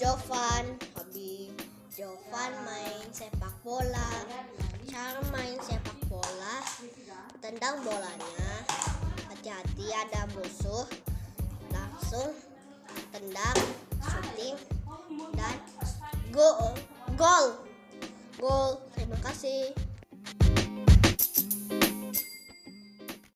Jovan. Hobi Jovan main sepak bola. Cara main sepak bola. Tendang bolanya. Hati-hati ada musuh. Langsung tendang shooting dan go gol. Gol. Terima kasih.